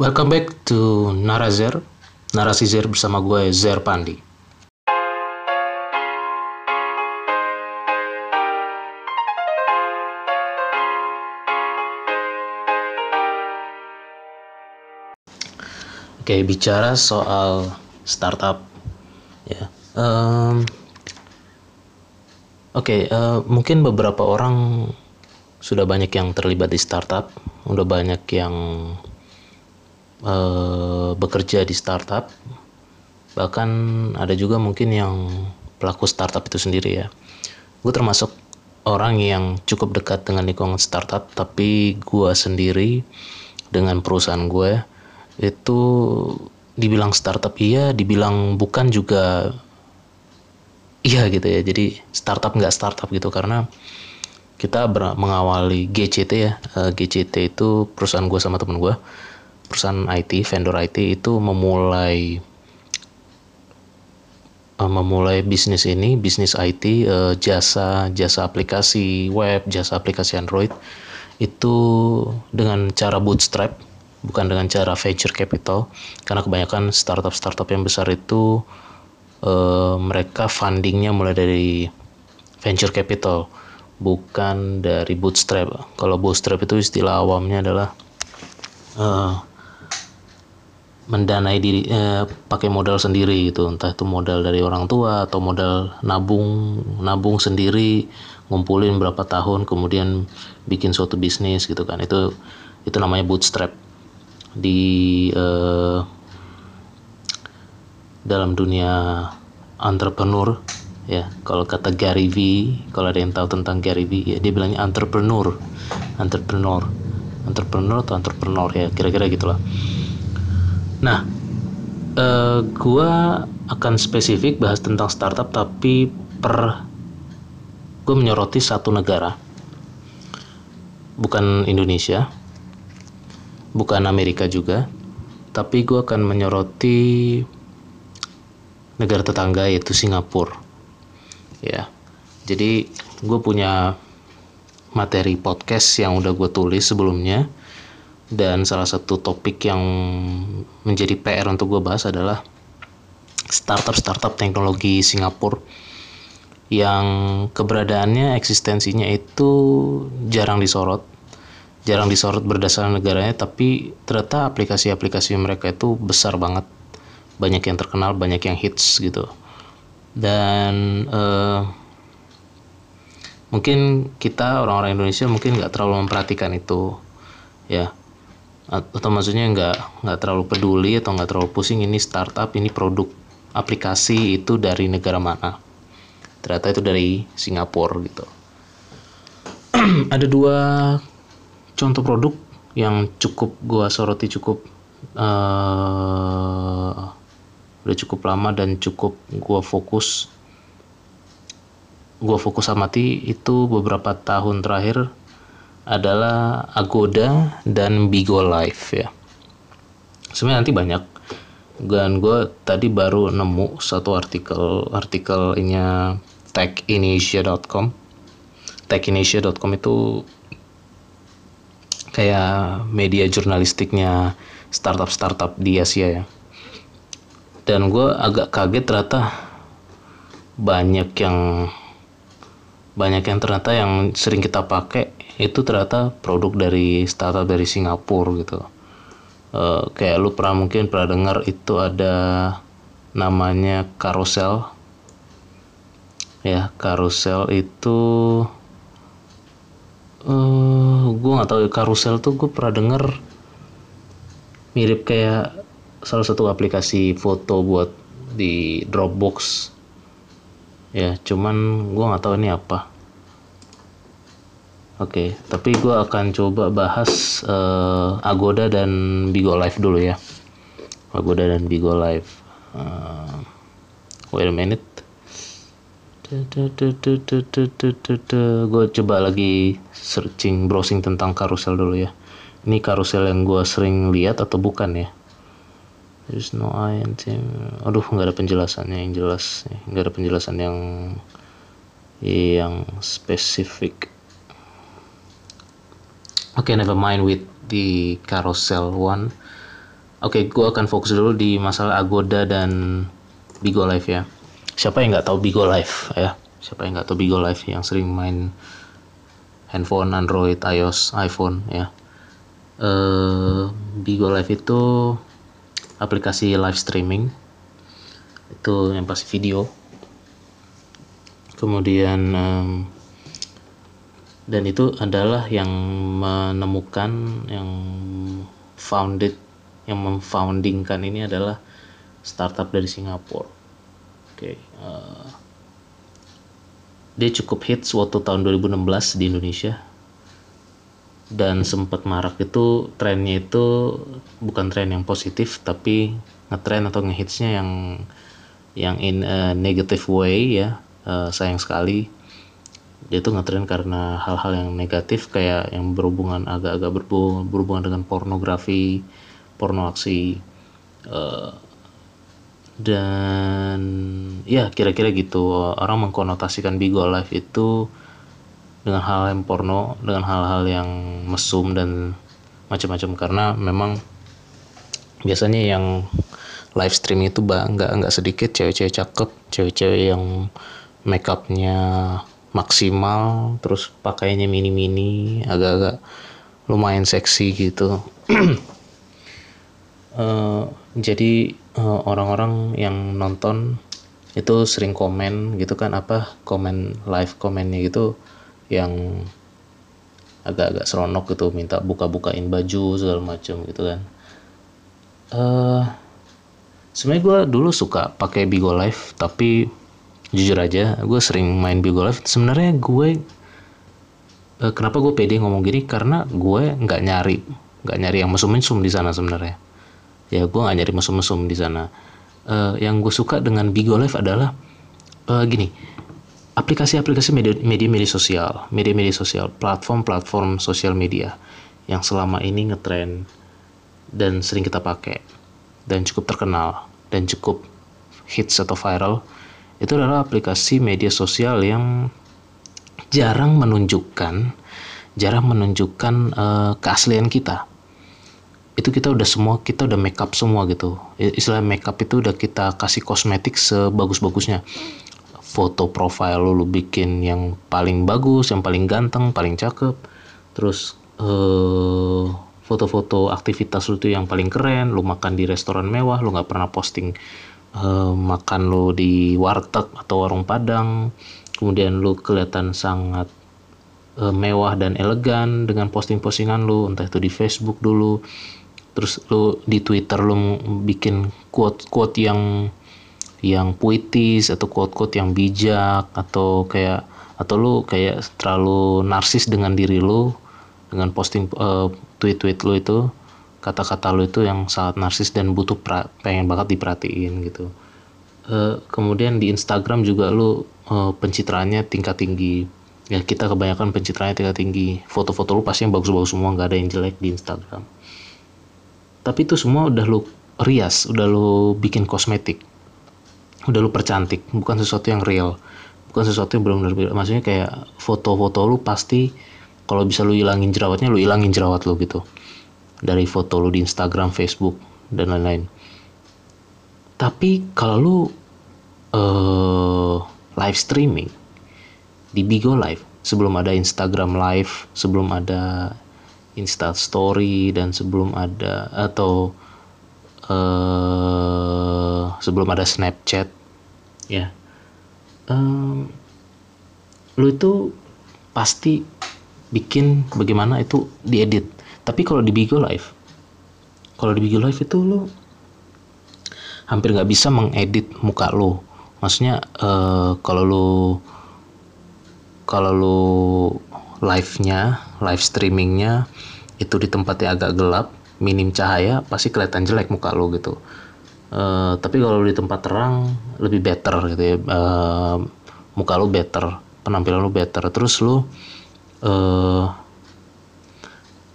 Welcome back to Narazer, Narasi Zer bersama gue Zer Pandi. Oke, bicara soal startup, ya. Um, Oke, eh, mungkin beberapa orang sudah banyak yang terlibat di startup, udah banyak yang eh, bekerja di startup, bahkan ada juga mungkin yang pelaku startup itu sendiri ya. Gue termasuk orang yang cukup dekat dengan lingkungan startup, tapi gue sendiri dengan perusahaan gue itu dibilang startup iya, dibilang bukan juga iya gitu ya. Jadi startup nggak startup gitu karena kita mengawali GCT ya. Eh, GCT itu perusahaan gue sama temen gue perusahaan IT vendor IT itu memulai uh, memulai bisnis ini bisnis IT eh, jasa jasa aplikasi web jasa aplikasi Android itu dengan cara bootstrap bukan dengan cara venture capital. Karena kebanyakan startup startup yang besar itu uh, mereka fundingnya mulai dari venture capital bukan dari bootstrap. Kalau bootstrap itu istilah awamnya adalah mendanai diri uh, pakai modal sendiri gitu. Entah itu modal dari orang tua atau modal nabung nabung sendiri ngumpulin berapa tahun kemudian bikin suatu bisnis gitu kan. Itu itu namanya bootstrap di uh, dalam dunia entrepreneur ya. Kalau kata Gary V kalau ada yang tahu tentang Gary V ya dia bilangnya entrepreneur entrepreneur. Entrepreneur atau entrepreneur ya kira-kira gitulah nah uh, gua akan spesifik bahas tentang startup tapi per gue menyoroti satu negara. Bukan Indonesia bukan Amerika juga tapi gue akan menyoroti negara tetangga yaitu Singapura. Ya jadi gue punya materi podcast yang udah gue tulis sebelumnya dan salah satu topik yang menjadi PR untuk gue bahas adalah startup-startup teknologi Singapura yang keberadaannya eksistensinya itu jarang disorot. Jarang disorot berdasarkan negaranya tapi ternyata aplikasi-aplikasi mereka itu besar banget. Banyak yang terkenal banyak yang hits gitu. Dan uh, mungkin kita orang-orang Indonesia mungkin nggak terlalu memperhatikan itu ya atau maksudnya nggak nggak terlalu peduli atau nggak terlalu pusing ini startup ini produk aplikasi itu dari negara mana. Ternyata itu dari Singapura gitu. Ada dua contoh produk yang cukup gua soroti cukup uh, udah cukup lama dan cukup gue fokus gue fokus amati itu beberapa tahun terakhir adalah Agoda dan Bigo Live ya. Sebenarnya nanti banyak. Dan gue tadi baru nemu satu artikel artikel artikelnya techinesia.com techinesia.com itu kayak media jurnalistiknya startup-startup di Asia ya. Dan gue agak kaget ternyata banyak yang banyak yang ternyata yang sering kita pakai itu ternyata produk dari startup dari Singapura gitu. Uh, kayak lu pernah mungkin pernah dengar itu ada namanya Carousel. Ya Carousel itu uh, eh, gue nggak tahu Carousel tuh gue pernah denger mirip kayak salah satu aplikasi foto buat di Dropbox. Ya cuman gue nggak tahu ini apa oke okay, tapi gue akan coba bahas uh, Agoda dan Bigo Live dulu ya. Agoda dan Bigo Live. Uh, wait a minute. Gue coba lagi searching browsing tentang karusel dulu ya. Ini karusel yang gue sering lihat atau bukan ya? There's no and Aduh nggak ada penjelasannya yang jelas, nggak ada penjelasan yang yang spesifik. Okay, never mind with the carousel one. Oke, gue akan fokus dulu di masalah Agoda dan Bigo Live ya. Siapa yang nggak tahu Bigo Live ya? Siapa yang nggak tahu Bigo Live yang sering main handphone Android, iOS, iPhone ya? Uh, Bigo Live itu aplikasi live streaming. Itu yang pasti video. Kemudian um, dan itu adalah yang menemukan yang founded yang memfoundingkan ini adalah startup dari Singapura. Oke, okay, uh, eh, dia cukup hits waktu tahun 2016 di Indonesia dan sempat marak itu trennya itu bukan tren yang positif tapi ngetren atau ngehitsnya yang yang in a negative way ya uh, sayang sekali dia tuh ngetren karena hal-hal yang negatif kayak yang berhubungan agak-agak berhubungan, berhubungan dengan pornografi porno aksi uh, dan ya kira-kira gitu. Orang mengkonotasikan Bigo Live itu dengan hal yang porno dengan hal-hal yang mesum dan macam-macam. Karena memang biasanya yang live stream itu nggak nggak sedikit cewek-cewek cakep cewek-cewek yang make upnya maksimal terus pakainya mini-mini agak-agak lumayan seksi gitu. Uh, jadi uh, orang-orang yang nonton itu sering komen gitu kan apa komen live komennya gitu yang agak-agak seronok gitu minta buka-bukain baju segala macam gitu kan. Uh, sebenarnya gue dulu suka pakai Bigo Live tapi jujur aja gue sering main Bigo Live sebenarnya gue uh, kenapa gue pede ngomong gini? Karena gue nggak nyari nggak nyari yang mesum-mesum di sana sebenarnya. Ya gue gak nyari mesum-mesum di sana. Uh, yang gue suka dengan Bigo Live adalah uh, gini aplikasi-aplikasi media, media sosial media-media sosial platform-platform sosial media yang selama ini ngetrend dan sering kita pakai dan cukup terkenal dan cukup hits atau viral itu adalah aplikasi media sosial yang jarang menunjukkan jarang menunjukkan uh, keaslian kita. Itu kita udah semua kita udah make up semua gitu. Istilah make up itu udah kita kasih kosmetik sebagus-bagusnya. Foto profile lu, lu bikin yang paling bagus yang paling ganteng paling cakep. Terus uh, foto-foto aktivitas lu tuh yang paling keren lu makan di restoran mewah lu nggak pernah posting uh, makan lu di warteg atau warung padang kemudian lu kelihatan sangat uh, mewah dan elegan dengan posting-postingan lu entah itu di Facebook dulu terus lu di Twitter lu bikin quote-quote yang yang puitis atau quote-quote yang bijak atau kayak atau lu kayak terlalu narsis dengan diri lu dengan posting uh, tweet-tweet lu itu kata-kata lu itu yang sangat narsis dan butuh pra, pengen banget diperhatiin gitu. Uh, kemudian di Instagram juga lu uh, pencitraannya tingkat tinggi. Ya kita kebanyakan pencitraannya tingkat tinggi. Foto-foto lu pasti yang bagus-bagus semua nggak ada yang jelek di Instagram. Tapi itu semua udah lu rias udah lu bikin kosmetik. Udah lu percantik bukan sesuatu yang real. Bukan sesuatu yang benar-benar maksudnya kayak foto-foto lu pasti kalau bisa lu hilangin jerawatnya lu hilangin jerawat lu gitu dari foto lu di Instagram Facebook dan lain-lain. Tapi kalau lu uh, live streaming di Bigo Live sebelum ada Instagram Live sebelum ada Insta Story dan sebelum ada atau uh, sebelum ada Snapchat ya um, lu itu pasti bikin bagaimana itu diedit tapi kalau di Bigo Live kalau di Bigo Live itu lu hampir nggak bisa mengedit muka lu maksudnya uh, kalau lu kalau lu live-nya, live streamingnya itu di tempat yang agak gelap, minim cahaya, pasti kelihatan jelek muka lo gitu. Uh, tapi kalau di tempat terang lebih better gitu ya, uh, muka lo better, penampilan lo better. Terus lo, uh,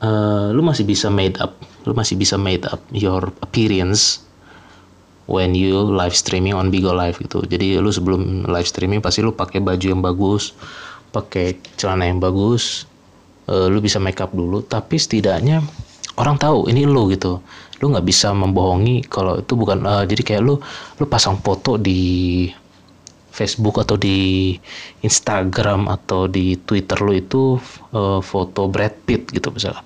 uh, lu masih bisa made up, lo masih bisa made up your appearance when you live streaming on Bigo Live gitu. Jadi lu sebelum live streaming pasti lu pakai baju yang bagus, pakai celana yang bagus uh, lu bisa make up dulu tapi setidaknya orang tahu ini lu gitu lu nggak bisa membohongi kalau itu bukan uh, jadi kayak lu lu pasang foto di Facebook atau di Instagram atau di Twitter lu itu uh, foto Brad Pitt gitu misalkan.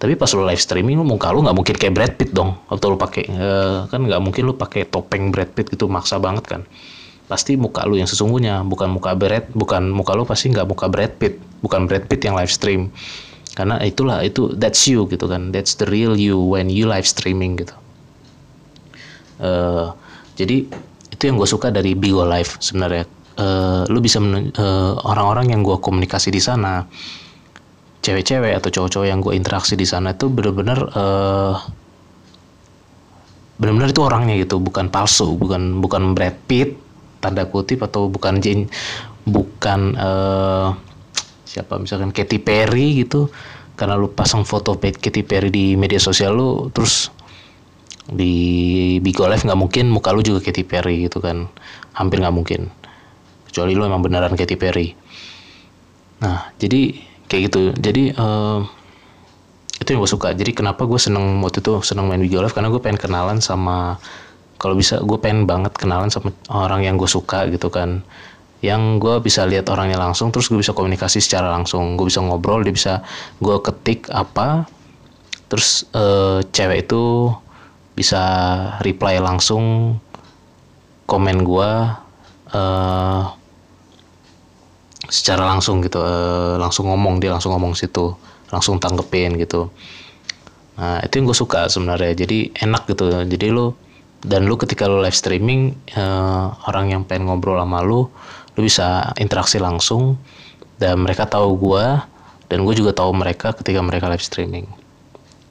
Tapi pas lu live streaming lu muka lu nggak mungkin kayak Brad Pitt dong atau lu pakai uh, kan nggak mungkin lu pakai topeng Brad Pitt gitu maksa banget kan. Pasti muka lu yang sesungguhnya bukan muka Brad bukan muka lu pasti nggak muka Brad Pitt bukan Brad Pitt yang live stream. Karena itulah itu that's you gitu kan that's the real you when you live streaming gitu. Uh, jadi itu yang gue suka dari Bigo Live sebenarnya. Uh, lu bisa uh, orang-orang yang gue komunikasi di sana cewek-cewek atau cowok-cowok yang gue interaksi di sana itu benar-benar uh, benar-benar itu orangnya gitu bukan palsu bukan bukan Brad Pitt tanda kutip atau bukan Jane bukan uh, siapa misalkan Katy Perry gitu. Karena lu pasang foto Katy Perry di media sosial lu terus di Bigo Live nggak mungkin muka lu juga Katy Perry gitu kan. Hampir nggak mungkin. Kecuali lu emang beneran Katy Perry. Nah jadi kayak gitu. Jadi uh, itu yang gue suka. Jadi kenapa gue seneng waktu itu seneng main Bigo Live karena gue pengen kenalan sama kalau bisa gue pengen banget kenalan sama orang yang gue suka gitu kan. Yang gue bisa lihat orangnya langsung terus gue bisa komunikasi secara langsung. Gue bisa ngobrol dia bisa gue ketik apa. Terus uh, cewek itu bisa reply langsung komen gue uh, secara langsung gitu uh, langsung ngomong dia langsung ngomong situ langsung tanggepin gitu. Nah itu yang gue suka sebenarnya jadi enak gitu. Jadi lo dan lu ketika lu live streaming uh, orang yang pengen ngobrol sama lu lu bisa interaksi langsung dan mereka tahu gue dan gue juga tahu mereka ketika mereka live streaming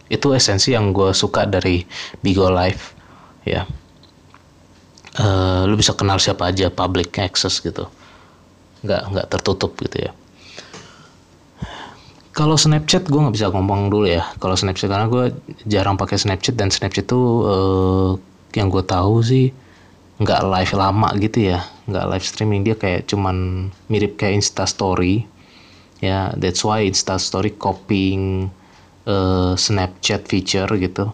itu esensi yang gue suka dari Bigo Live ya. Uh, lu bisa kenal siapa aja public access gitu. Nggak nggak tertutup gitu ya. Kalau Snapchat gue nggak bisa ngomong dulu ya. Kalau Snapchat karena gue jarang pakai Snapchat dan Snapchat itu uh, yang gue tahu sih nggak live lama gitu ya. Nggak live streaming dia kayak cuman mirip kayak Insta Story. Ya that's why Insta Story copying uh, Snapchat feature gitu.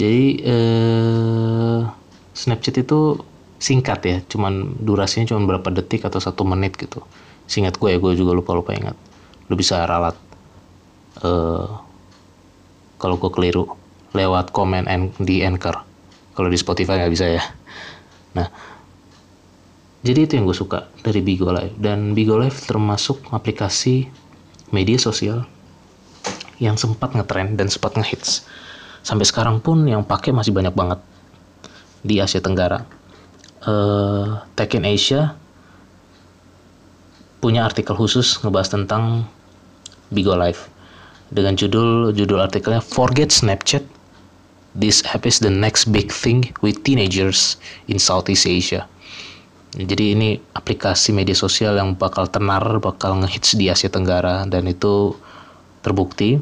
Jadi uh, Snapchat itu singkat ya cuman durasinya cuma berapa detik atau satu menit gitu. Singkat gue ya gue juga lupa lupa ingat. Lu bisa ralat uh, kalau gue keliru lewat komen di Anchor. Kalau di Spotify nggak bisa ya. Nah jadi itu yang gue suka dari Bigo Live. Dan Bigo Live termasuk aplikasi media sosial yang sempat ngetrend dan sempat ngehits. Sampai sekarang pun yang pakai masih banyak banget di Asia Tenggara. Uh, Tech in Asia punya artikel khusus ngebahas tentang Bigo Live dengan judul judul artikelnya Forget Snapchat. This app is the next big thing with teenagers in Southeast Asia. Jadi ini aplikasi media sosial yang bakal tenar, bakal ngehits di Asia Tenggara. Dan itu terbukti.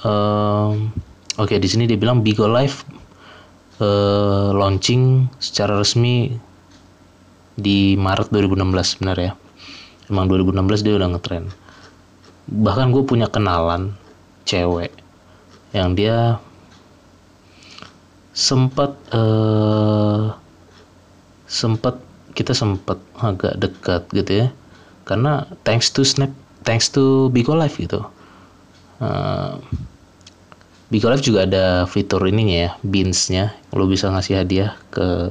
Um, Oke, okay, di sini dia bilang Bigo Live uh, launching secara resmi di Maret 2016 benar ya. Emang 2016 dia udah ngetren. Bahkan gue punya kenalan cewek yang dia sempat uh, sempat kita sempat agak dekat gitu ya karena thanks to snap thanks to Bigo Live gitu uh, Bigo Live juga ada fitur ininya ya beansnya. Lo bisa ngasih hadiah ke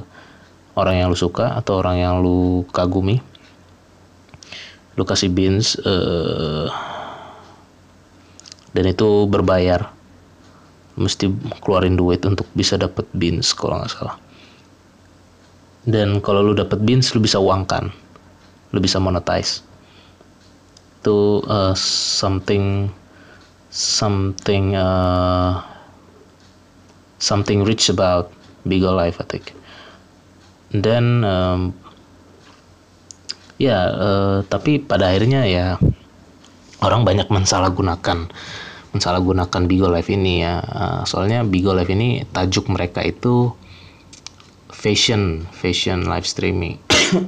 orang yang lu suka atau orang yang lu kagumi. Lu kasih beans uh, dan itu berbayar. Mesti keluarin duit untuk bisa dapat beans kalau nggak salah. Dan kalau lu dapat beans lu bisa uangkan. Lu bisa monetize. Itu uh, something something uh, something rich about Bigo Life I think dan um, ya uh, tapi pada akhirnya ya orang banyak mensalahgunakan mensalahgunakan Bigo Live ini ya. Uh, soalnya Bigo Live ini tajuk mereka itu fashion, fashion live streaming.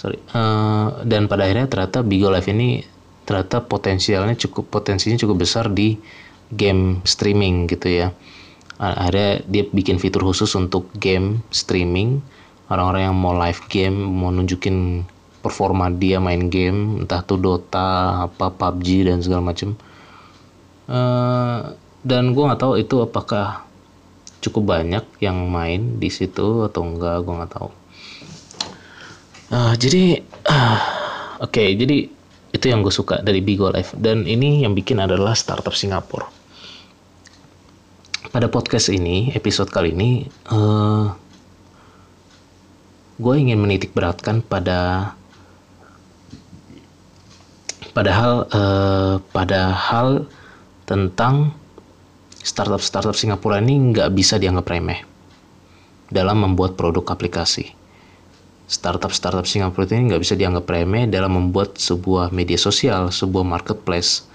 Sorry. Uh, dan pada akhirnya ternyata Bigo Live ini ternyata potensialnya cukup potensinya cukup besar di game streaming gitu ya. Akhirnya dia bikin fitur khusus untuk game streaming. Orang-orang yang mau live game mau nunjukin performa dia main game entah itu Dota apa PUBG dan segala macem. Uh, dan gue nggak tahu itu apakah cukup banyak yang main di situ atau enggak gue nggak tahu. Uh, jadi uh, oke okay, jadi itu yang gue suka dari Bigo Live dan ini yang bikin adalah startup Singapura pada podcast ini episode kali ini uh, gue ingin menitik beratkan pada padahal uh, padahal tentang startup-startup Singapura ini nggak bisa dianggap remeh dalam membuat produk aplikasi. Startup-startup Singapura ini nggak bisa dianggap remeh dalam membuat sebuah media sosial, sebuah marketplace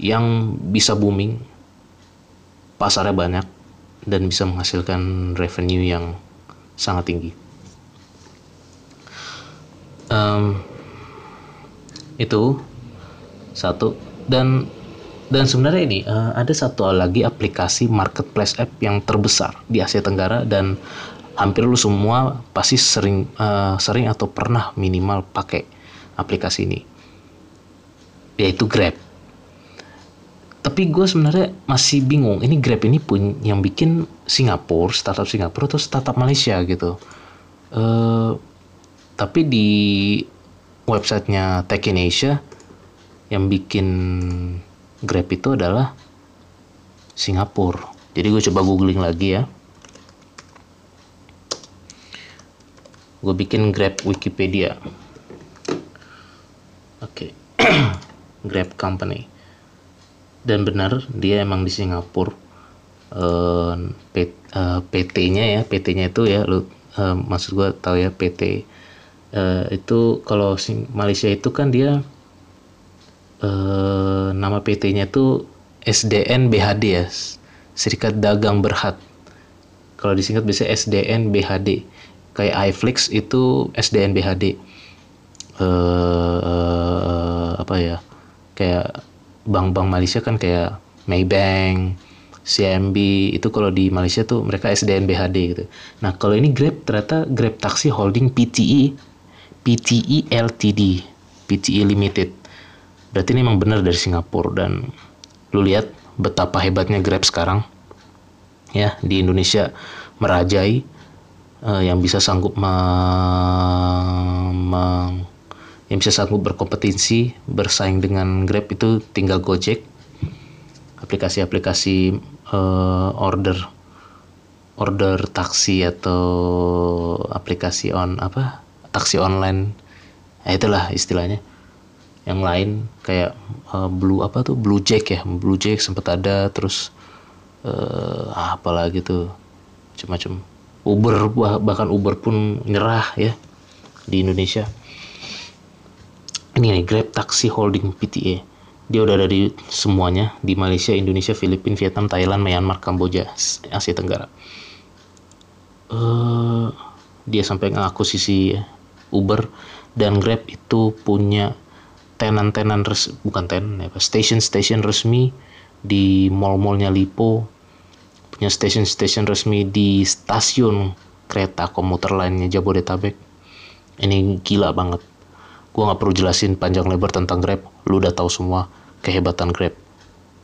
yang bisa booming, pasarnya banyak, dan bisa menghasilkan revenue yang sangat tinggi. Um, itu satu dan dan sebenarnya ini uh, ada satu lagi aplikasi marketplace app yang terbesar di Asia Tenggara dan hampir lu semua pasti sering uh, sering atau pernah minimal pakai aplikasi ini yaitu Grab. Tapi gue sebenarnya masih bingung ini Grab ini pun yang bikin Singapura startup Singapura atau startup Malaysia gitu. Uh, tapi di websitenya Tech in Asia yang bikin Grab itu adalah Singapura. Jadi gue coba googling lagi ya. Gue bikin Grab Wikipedia. Oke. Okay. Grab Company. Dan benar dia emang di Singapura. Uh, uh, PT-nya ya, PT-nya itu ya lu uh, maksud gue tahu ya PT uh, itu kalau Malaysia itu kan dia eh, nama PT-nya itu SDN BHD ya, Serikat Dagang Berhad. Kalau disingkat biasanya SDN BHD. Kayak iFlix itu SDN BHD. Eh, eh, apa ya? Kayak bank-bank Malaysia kan kayak Maybank, CMB itu kalau di Malaysia tuh mereka SDN BHD gitu. Nah kalau ini Grab ternyata Grab Taxi Holding PTE, PTE Ltd, PTE Limited berarti ini emang benar dari Singapura dan lu lihat betapa hebatnya Grab sekarang ya di Indonesia merajai uh, yang bisa sanggup me, me, yang bisa sanggup berkompetisi bersaing dengan Grab itu tinggal Gojek. Aplikasi-aplikasi uh, order order taksi atau aplikasi on apa taksi online. Ya itulah istilahnya. Yang lain kayak uh, blue apa tuh? Blue jack ya. Blue jack sempat ada terus uh, apa lagi tuh? Macam-macam Uber bahkan Uber pun nyerah ya di Indonesia ini nih Grab Taxi Holding PTA dia udah ada di semuanya di Malaysia, Indonesia, Filipina, Vietnam, Thailand, Myanmar, Kamboja, Asia Tenggara. Uh, dia sampai ngakuisisi Uber dan Grab itu punya tenan-tenan res bukan tenan ya station-station resmi di mall-mallnya Lipo punya station-station resmi di stasiun kereta komuter lainnya Jabodetabek. Ini gila banget. Gua nggak perlu jelasin panjang lebar tentang Grab. Lu udah tahu semua kehebatan Grab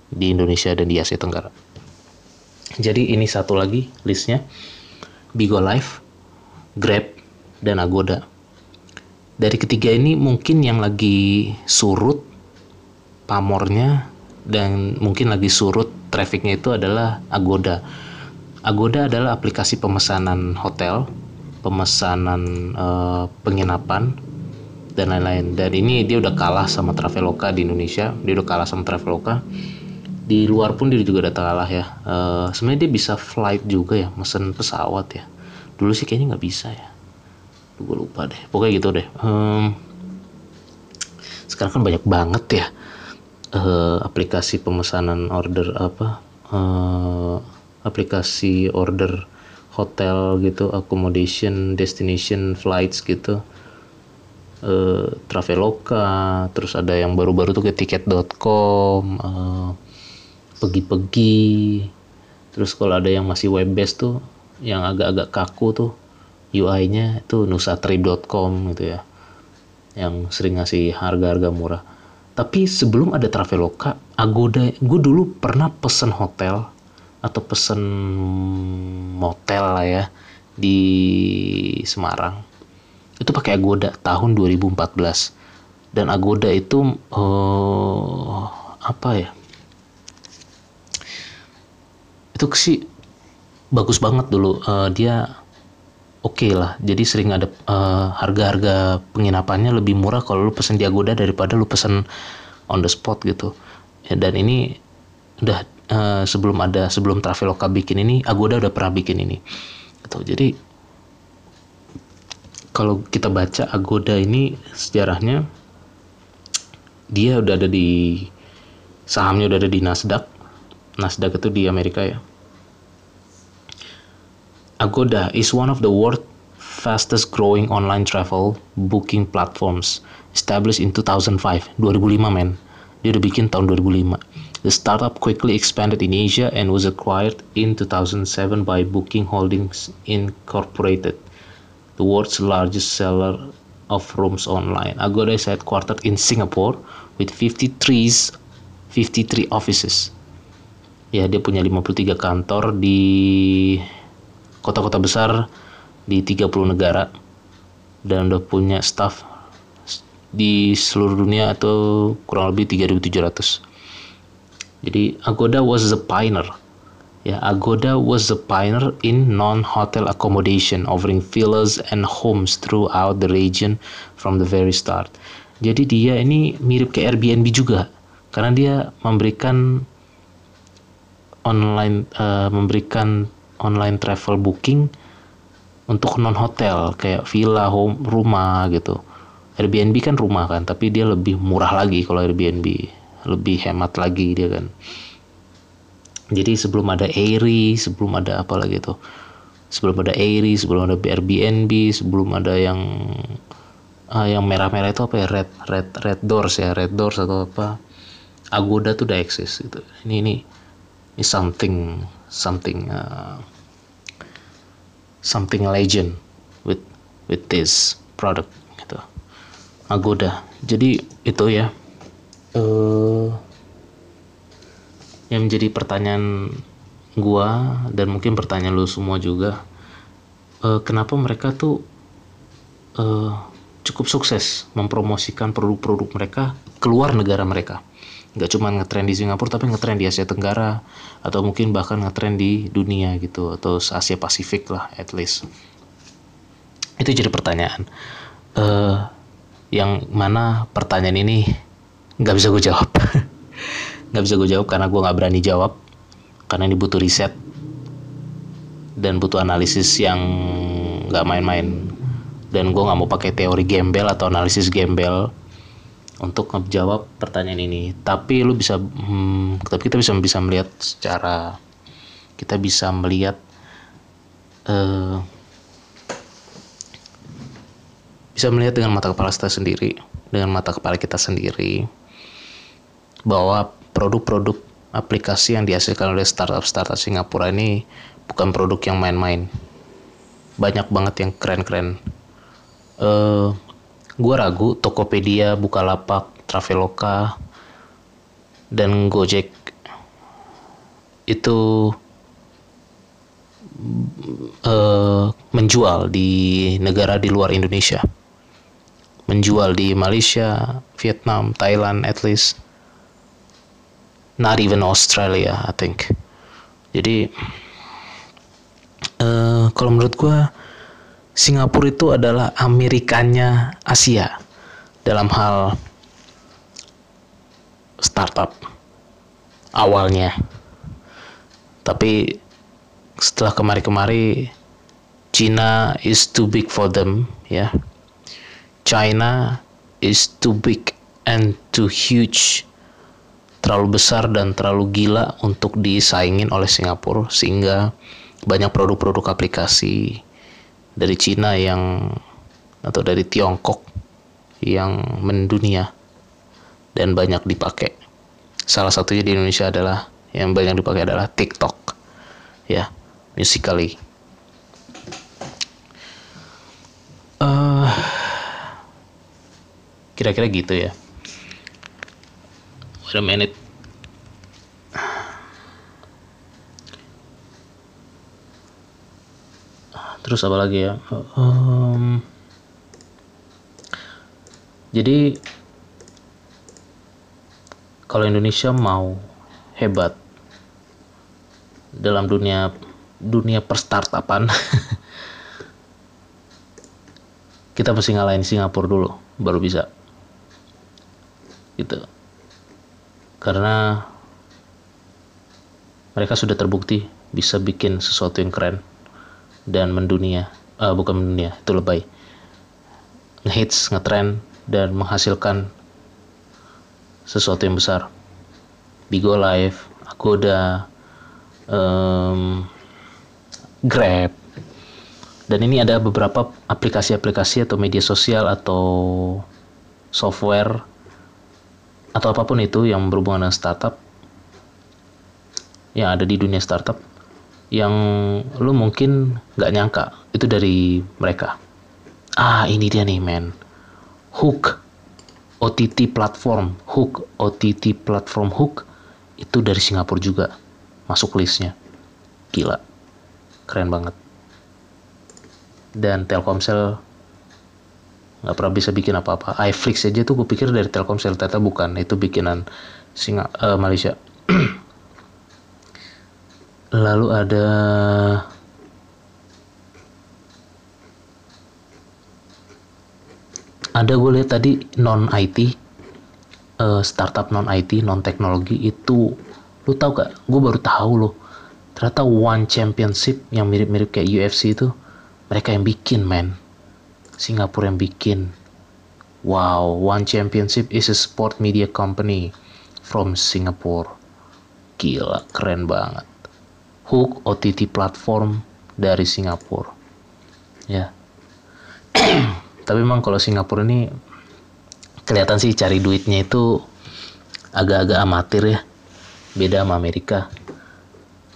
di Indonesia dan di Asia Tenggara. Jadi ini satu lagi listnya. Bigo Live Grab dan Agoda. Dari ketiga ini mungkin yang lagi surut pamornya dan mungkin lagi surut trafficnya itu adalah Agoda. Agoda adalah aplikasi pemesanan hotel, pemesanan uh, penginapan dan lain-lain. Dan ini dia udah kalah sama Traveloka di Indonesia. Dia udah kalah sama Traveloka. Di luar pun dia juga udah kalah ya. Uh, Sebenarnya dia bisa flight juga ya, mesen pesawat ya. Dulu sih kayaknya nggak bisa ya gue lupa deh pokoknya gitu deh um, sekarang kan banyak banget ya uh, aplikasi pemesanan order apa uh, aplikasi order hotel gitu accommodation destination flights gitu. Uh, Traveloka terus ada yang baru-baru tuh ke tiket.com uh, pergi-pergi. Terus kalau ada yang masih web based tuh yang agak-agak kaku tuh UI-nya itu nusatrip.com gitu ya. Yang sering ngasih harga-harga murah tapi sebelum ada Traveloka Agoda gue dulu pernah pesen hotel atau pesen motel lah ya di Semarang. Itu pakai Agoda tahun 2014 dan Agoda itu uh, apa ya? Itu sih bagus banget dulu. Uh, dia oke okay lah. Jadi sering ada uh, harga-harga penginapannya lebih murah kalau lu pesen di Agoda daripada lu pesen on the spot gitu. Ya, dan ini udah uh, sebelum ada sebelum Traveloka bikin ini Agoda udah pernah bikin ini. Gitu. Jadi kalau kita baca Agoda ini sejarahnya dia udah ada di sahamnya udah ada di Nasdaq. Nasdaq itu di Amerika ya Agoda is one of the world fastest growing online travel booking platforms established in 2005 2005 men dia udah bikin tahun 2005 the startup quickly expanded in Asia and was acquired in 2007 by Booking Holdings Incorporated the world's largest seller of rooms online. Agoda is headquartered in Singapore with 53 53 offices. Ya, dia punya 53 kantor di kota-kota besar di 30 negara dan udah punya staff di seluruh dunia atau kurang lebih 3700. Jadi Agoda was the pioneer Ya, Agoda was the pioneer in non-hotel accommodation, offering villas and homes throughout the region from the very start. Jadi dia ini mirip ke Airbnb juga, karena dia memberikan online uh, memberikan online travel booking untuk non hotel kayak villa, home, rumah gitu. Airbnb kan rumah kan, tapi dia lebih murah lagi kalau Airbnb, lebih hemat lagi dia kan. Jadi sebelum ada Airy sebelum ada apa lagi tuh? Sebelum ada Airy sebelum ada Airbnb sebelum ada yang uh, yang merah-merah itu apa ya? Red red red doors ya? Red doors atau apa? Agoda tuh udah eksis gitu. Ini ini ini something something uh, something legend with with this product gitu. Agoda jadi itu ya. Uh, yang menjadi pertanyaan gua dan mungkin pertanyaan lu semua juga uh, kenapa mereka tuh uh, cukup sukses mempromosikan produk-produk mereka keluar negara mereka nggak cuma ngetrend di Singapura tapi ngetrend di Asia Tenggara atau mungkin bahkan ngetrend di dunia gitu atau Asia Pasifik lah at least. Itu jadi pertanyaan. Uh, yang mana pertanyaan ini nggak bisa gue jawab. Nggak bisa gue jawab karena gue nggak berani jawab karena ini butuh riset dan butuh analisis yang nggak main-main. Dan gue nggak mau pakai teori gembel atau analisis gembel untuk menjawab pertanyaan ini tapi lu bisa hmm, tapi kita bisa bisa melihat secara kita bisa melihat uh, bisa melihat dengan mata kepala kita sendiri dengan mata kepala kita sendiri bahwa produk-produk aplikasi yang dihasilkan oleh startup-startup Singapura ini bukan produk yang main-main. Banyak banget yang keren-keren. Uh, gue ragu Tokopedia, Bukalapak, Traveloka, dan Gojek. Itu uh, menjual di negara di luar Indonesia. Menjual di Malaysia, Vietnam, Thailand at least. Not even Australia I think. Jadi uh, kalau menurut gue Singapura itu adalah Amerikanya Asia dalam hal startup awalnya. Tapi setelah kemari-kemari China is too big for them ya. China is too big and too huge. Terlalu besar dan terlalu gila untuk disaingin oleh Singapura sehingga banyak produk-produk aplikasi dari Cina yang atau dari Tiongkok yang mendunia dan banyak dipakai. Salah satunya di Indonesia adalah yang banyak dipakai adalah TikTok ya musically uh, kira-kira gitu ya. Wait a terus apa lagi ya? Um, jadi kalau Indonesia mau hebat dalam dunia dunia perstartupan kita mesti ngalahin Singapura dulu baru bisa. Gitu. Karena mereka sudah terbukti bisa bikin sesuatu yang keren dan mendunia uh, bukan mendunia itu lebay. Ngehits ngetrend dan menghasilkan sesuatu yang besar. Bigo Live Agoda um, Grab. Dan ini ada beberapa aplikasi-aplikasi atau media sosial atau software atau apa pun itu yang berhubungan dengan startup yang ada di dunia startup yang lu mungkin nggak nyangka itu dari mereka. Ah ini dia nih men, Hook OTT platform, Hook OTT platform Hook itu dari Singapura juga masuk listnya. Gila, keren banget. Dan Telkomsel nggak pernah bisa bikin apa-apa. iFlix aja tuh gue pikir dari Telkomsel, ternyata bukan. Itu bikinan Singa uh, Malaysia. lalu ada ada gue lihat tadi non IT uh, eh, startup non IT non teknologi itu lu tau gak? Gue baru tahu loh. Ternyata one championship yang mirip-mirip kayak UFC itu mereka yang bikin man Singapura yang bikin. Wow one championship is a sport media company from Singapore. Gila keren banget Hook OTT platform dari Singapura. Ya. Tapi memang kalau Singapura ini kelihatan sih cari duitnya itu agak-agak amatir ya. Beda sama Amerika.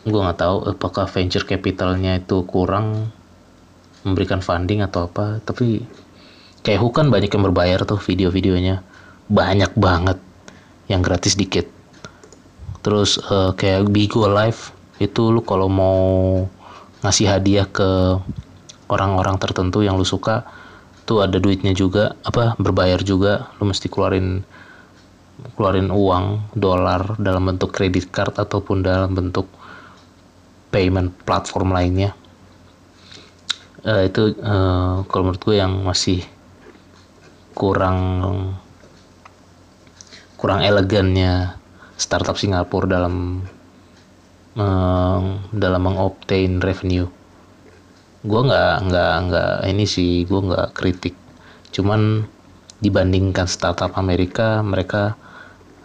Gue nggak tahu apakah venture capitalnya itu kurang memberikan funding atau apa. Tapi kayak Hook kan banyak yang berbayar tuh video-videonya. Banyak banget yang gratis dikit. Terus uh, kayak Bigo Live itu lu kalau mau ngasih hadiah ke orang-orang tertentu yang lu suka tuh ada duitnya juga apa berbayar juga. Lu mesti keluarin keluarin uang dolar dalam bentuk kredit card ataupun dalam bentuk payment platform lainnya. Uh, itu uh, kalau menurut gue yang masih kurang kurang elegannya startup Singapura dalam dalam mengobtain revenue. Gue nggak nggak nggak ini sih gue nggak kritik. Cuman dibandingkan startup Amerika mereka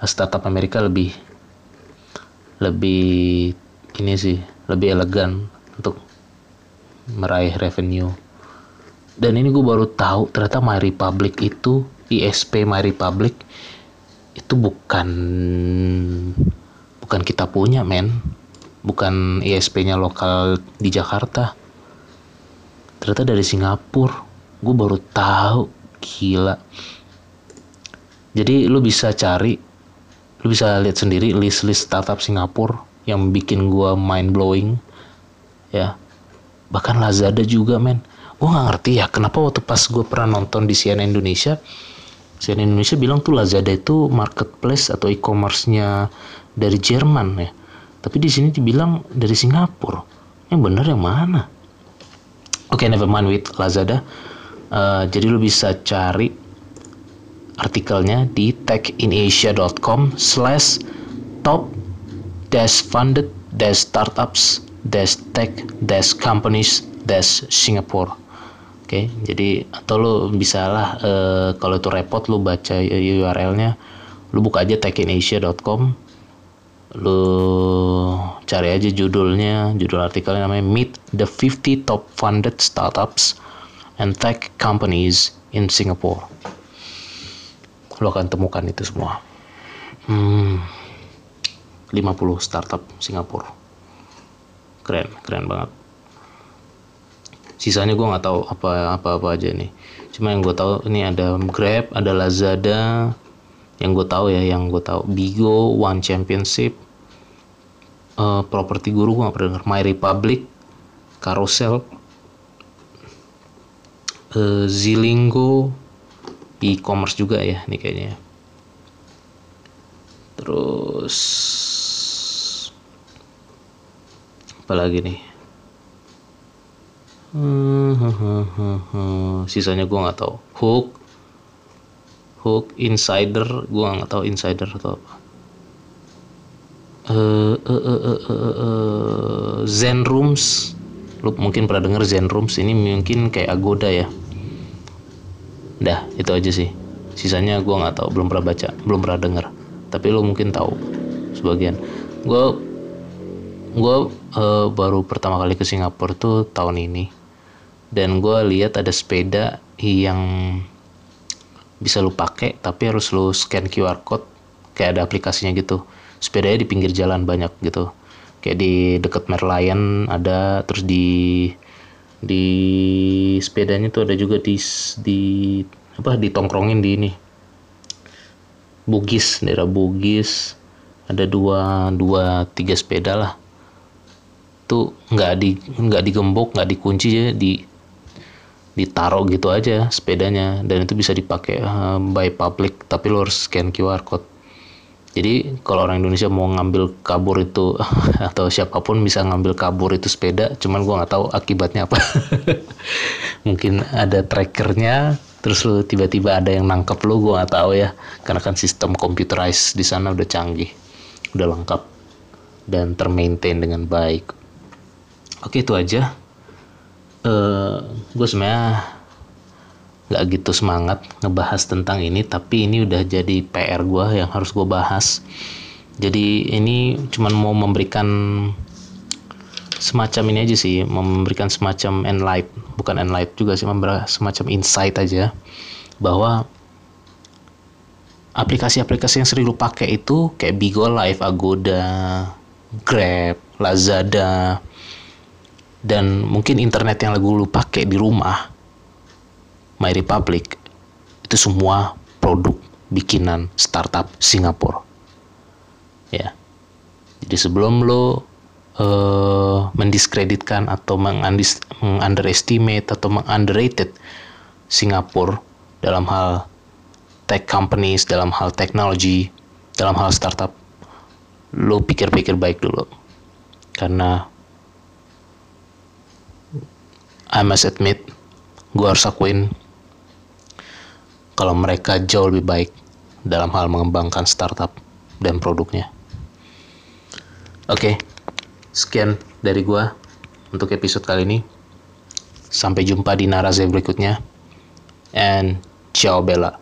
startup Amerika lebih lebih ini sih lebih elegan untuk meraih revenue. Dan ini gue baru tahu ternyata My Republic itu ISP My Republic itu bukan bukan kita punya men bukan ISP-nya lokal di Jakarta. Ternyata dari Singapura. Gue baru tahu. Gila. Jadi lu bisa cari lu bisa lihat sendiri list-list startup Singapura yang bikin gue mind blowing ya. Bahkan Lazada juga men. Gue nggak ngerti ya kenapa waktu pas gue pernah nonton di CNN Indonesia CNN Indonesia bilang tuh Lazada itu marketplace atau e-commerce-nya dari Jerman ya tapi di sini dibilang dari Singapura. Yang benar yang mana? Oke okay, never mind with Lazada. Uh, jadi lu bisa cari artikelnya di techinasia.com slash top dash funded dash startups dash tech dash companies dash Singapore oke okay, jadi atau lu bisa lah uh, kalau itu repot lu baca URL-nya lu buka aja techinasia.com lu cari aja judulnya judul artikelnya namanya Meet the 50 Top Funded Startups and Tech Companies in Singapore. Lu akan temukan itu semua. Hmm, 50 startup Singapura. Keren keren banget. Sisanya gue nggak tahu apa apa apa aja nih. Cuma yang gue tahu ini ada Grab ada Lazada. Yang gue tahu ya yang gue tahu Bigo One Championship uh, Property Guru gue nggak pernah denger. My Republic Carousel uh, Zilingo e-commerce juga ya nih kayaknya terus apa lagi nih? Sisanya gue nggak tahu. Hook hook insider gue nggak tahu insider atau apa uh, Zen Rooms. Lu mungkin pernah denger Zen Rooms ini mungkin kayak Agoda ya. Dah itu aja sih. Sisanya gue nggak tahu belum pernah baca belum pernah denger. Tapi lo mungkin tahu sebagian. Gue gue uh, baru pertama kali ke Singapura tuh tahun ini. Dan gue lihat ada sepeda yang bisa lu pakai tapi harus lu scan QR code kayak ada aplikasinya gitu sepedanya di pinggir jalan banyak gitu. Kayak di deket Merlion ada terus di di sepedanya tuh ada juga di di apa ditongkrongin di ini. Bugis daerah Bugis. Ada dua dua tiga sepeda lah. Tuh nggak di nggak digembok nggak dikunci ya. Di ditaruh gitu aja sepedanya. Dan itu bisa dipakai uh, by public tapi lo harus scan QR code jadi kalau orang Indonesia mau ngambil kabur itu atau siapa pun bisa ngambil kabur itu sepeda, cuman gua nggak tahu akibatnya apa. Mungkin ada trackernya, terus lu tiba-tiba ada yang nangkep lu, gua nggak tahu ya. Karena kan sistem computerized di sana udah canggih, udah lengkap dan termaintain dengan baik. Oke itu aja. Uh, gue sebenarnya nggak gitu semangat ngebahas tentang ini tapi ini udah jadi PR gue yang harus gue bahas. Jadi ini cuman mau memberikan semacam ini aja sih memberikan semacam enlight bukan enlight juga sih memberikan semacam insight aja bahwa aplikasi-aplikasi yang sering lu pakai itu kayak Bigo Live, Agoda, Grab, Lazada dan mungkin internet yang lagu lu pakai di rumah My Republic itu semua produk bikinan startup Singapura. Ya. Jadi sebelum lo uh, mendiskreditkan atau mengunderestimate atau mengunderrated Singapura dalam hal tech companies, dalam hal teknologi, dalam hal startup, lo pikir-pikir baik dulu. Karena I must admit, gue harus akuin kalau mereka jauh lebih baik dalam hal mengembangkan startup dan produknya. Oke, sekian dari gua untuk episode kali ini. Sampai jumpa di narasi berikutnya. And ciao Bella.